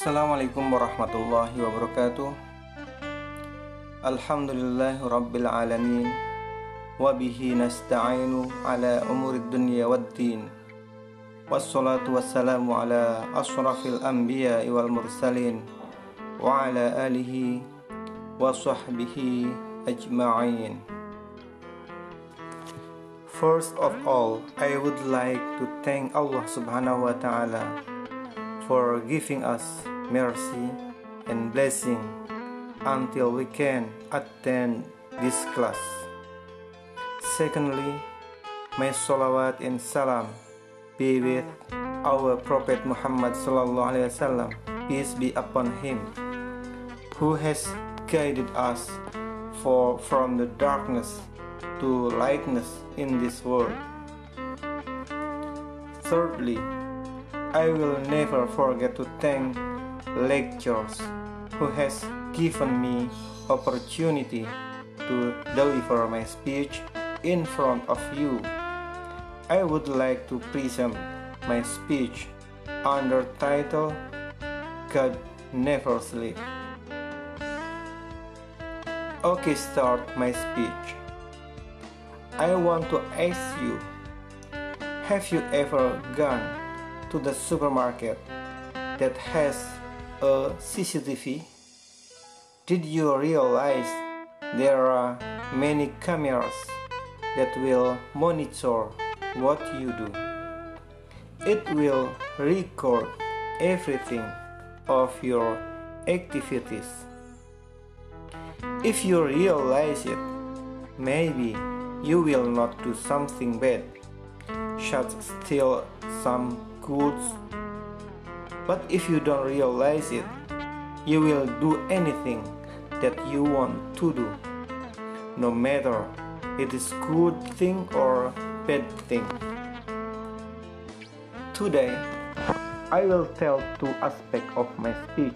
Assalamualaikum warahmatullahi wabarakatuh Alhamdulillahi rabbil alamin Wabihi nasta'inu ala umuri dunya waddin Wassalatu wassalamu ala ashrafil anbiya wal mursalin Wa ala alihi wa sahbihi ajma'in First of all, I would like to thank Allah subhanahu wa ta'ala for giving us mercy and blessing until we can attend this class. Secondly, may salawat and salam be with our Prophet Muhammad sallallahu alaihi wasallam, peace be upon him, who has guided us for from the darkness to lightness in this world. Thirdly, I will never forget to thank lecturers who has given me opportunity to deliver my speech in front of you. I would like to present my speech under title God Never Sleep. Okay, start my speech. I want to ask you, have you ever gone to the supermarket that has a CCTV? Did you realize there are many cameras that will monitor what you do? It will record everything of your activities. If you realize it, maybe you will not do something bad, such steal some goods. But if you don't realize it, you will do anything that you want to do, no matter it is good thing or bad thing. Today, I will tell two aspects of my speech.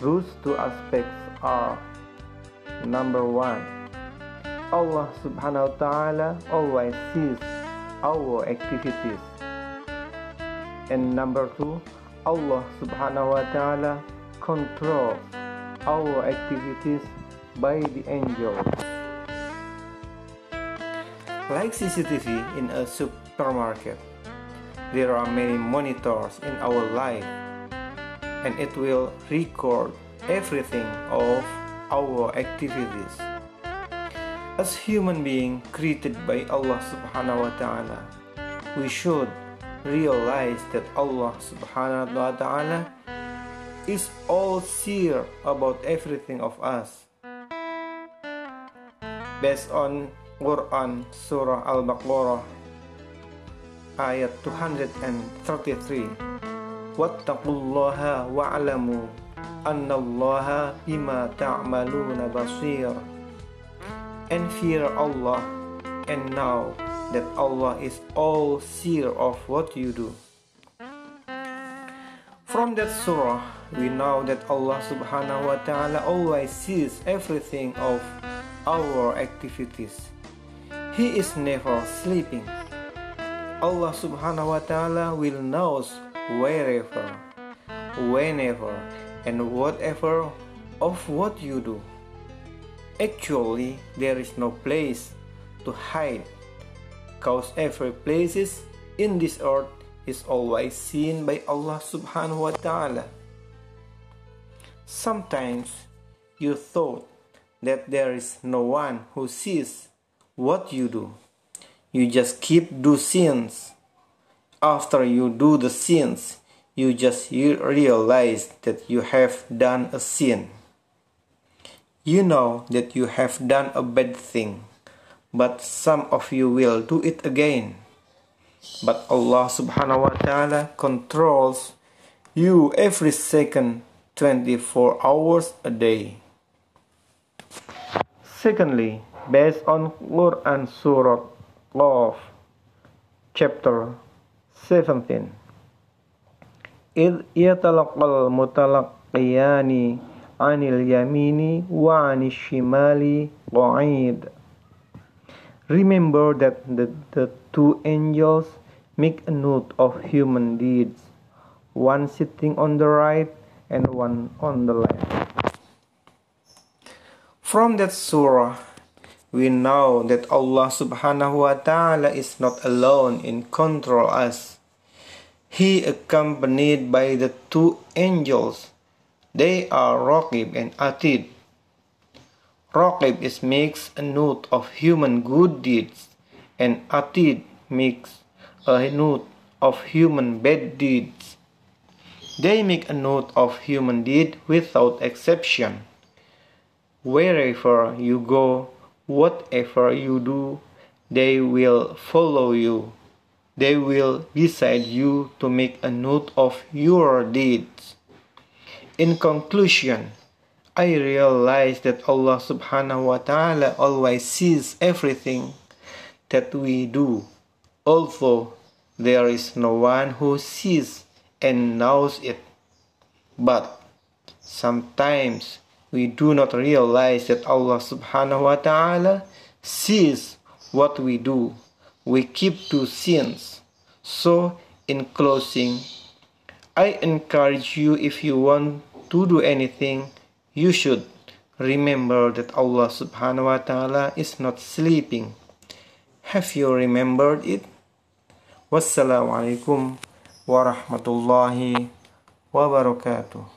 Those two aspects are number one, Allah subhanahu wa ta'ala always sees our activities and number two, Allah subhanahu wa ta'ala controls our activities by the angels. Like CCTV in a supermarket, there are many monitors in our life and it will record everything of our activities. As human being created by Allah subhanahu wa ta'ala, we should realize that Allah subhanahu wa ta'ala is all seer about everything of us. Based on Quran Surah Al-Baqarah ayat 233 Wattaqullaha wa'lamu annallaha bima ta'maluna basir and fear Allah and now that Allah is all seer of what you do. From that surah, we know that Allah subhanahu wa ta'ala always sees everything of our activities. He is never sleeping. Allah subhanahu wa ta'ala will knows wherever, whenever, and whatever of what you do. Actually, there is no place to hide cause every places in this earth is always seen by Allah subhanahu wa ta'ala. Sometimes you thought that there is no one who sees what you do. You just keep do sins. After you do the sins, you just realize that you have done a sin. You know that you have done a bad thing but some of you will do it again. But Allah subhanahu wa ta'ala controls you every second 24 hours a day. Secondly, based on Quran Surah Love, chapter 17. إذ يتلقى المتلقيان عن اليمين وعن الشمال قعيد Remember that the, the two angels make a note of human deeds, one sitting on the right and one on the left. From that surah, we know that Allah subhanahu wa ta'ala is not alone in control us. He accompanied by the two angels. They are Raqib and Atid. Raqib is makes a note of human good deeds and Atid makes a note of human bad deeds. They make a note of human deed without exception. Wherever you go, whatever you do, they will follow you. They will beside you to make a note of your deeds. In conclusion, I realize that Allah subhanahu wa ta'ala always sees everything that we do, although there is no one who sees and knows it. But sometimes we do not realize that Allah subhanahu wa ta'ala sees what we do. We keep to sins. So, in closing, I encourage you if you want to do anything, you should remember that Allah subhanahu wa ta'ala is not sleeping. Have you remembered it? Wassalamualaikum warahmatullahi wabarakatuh.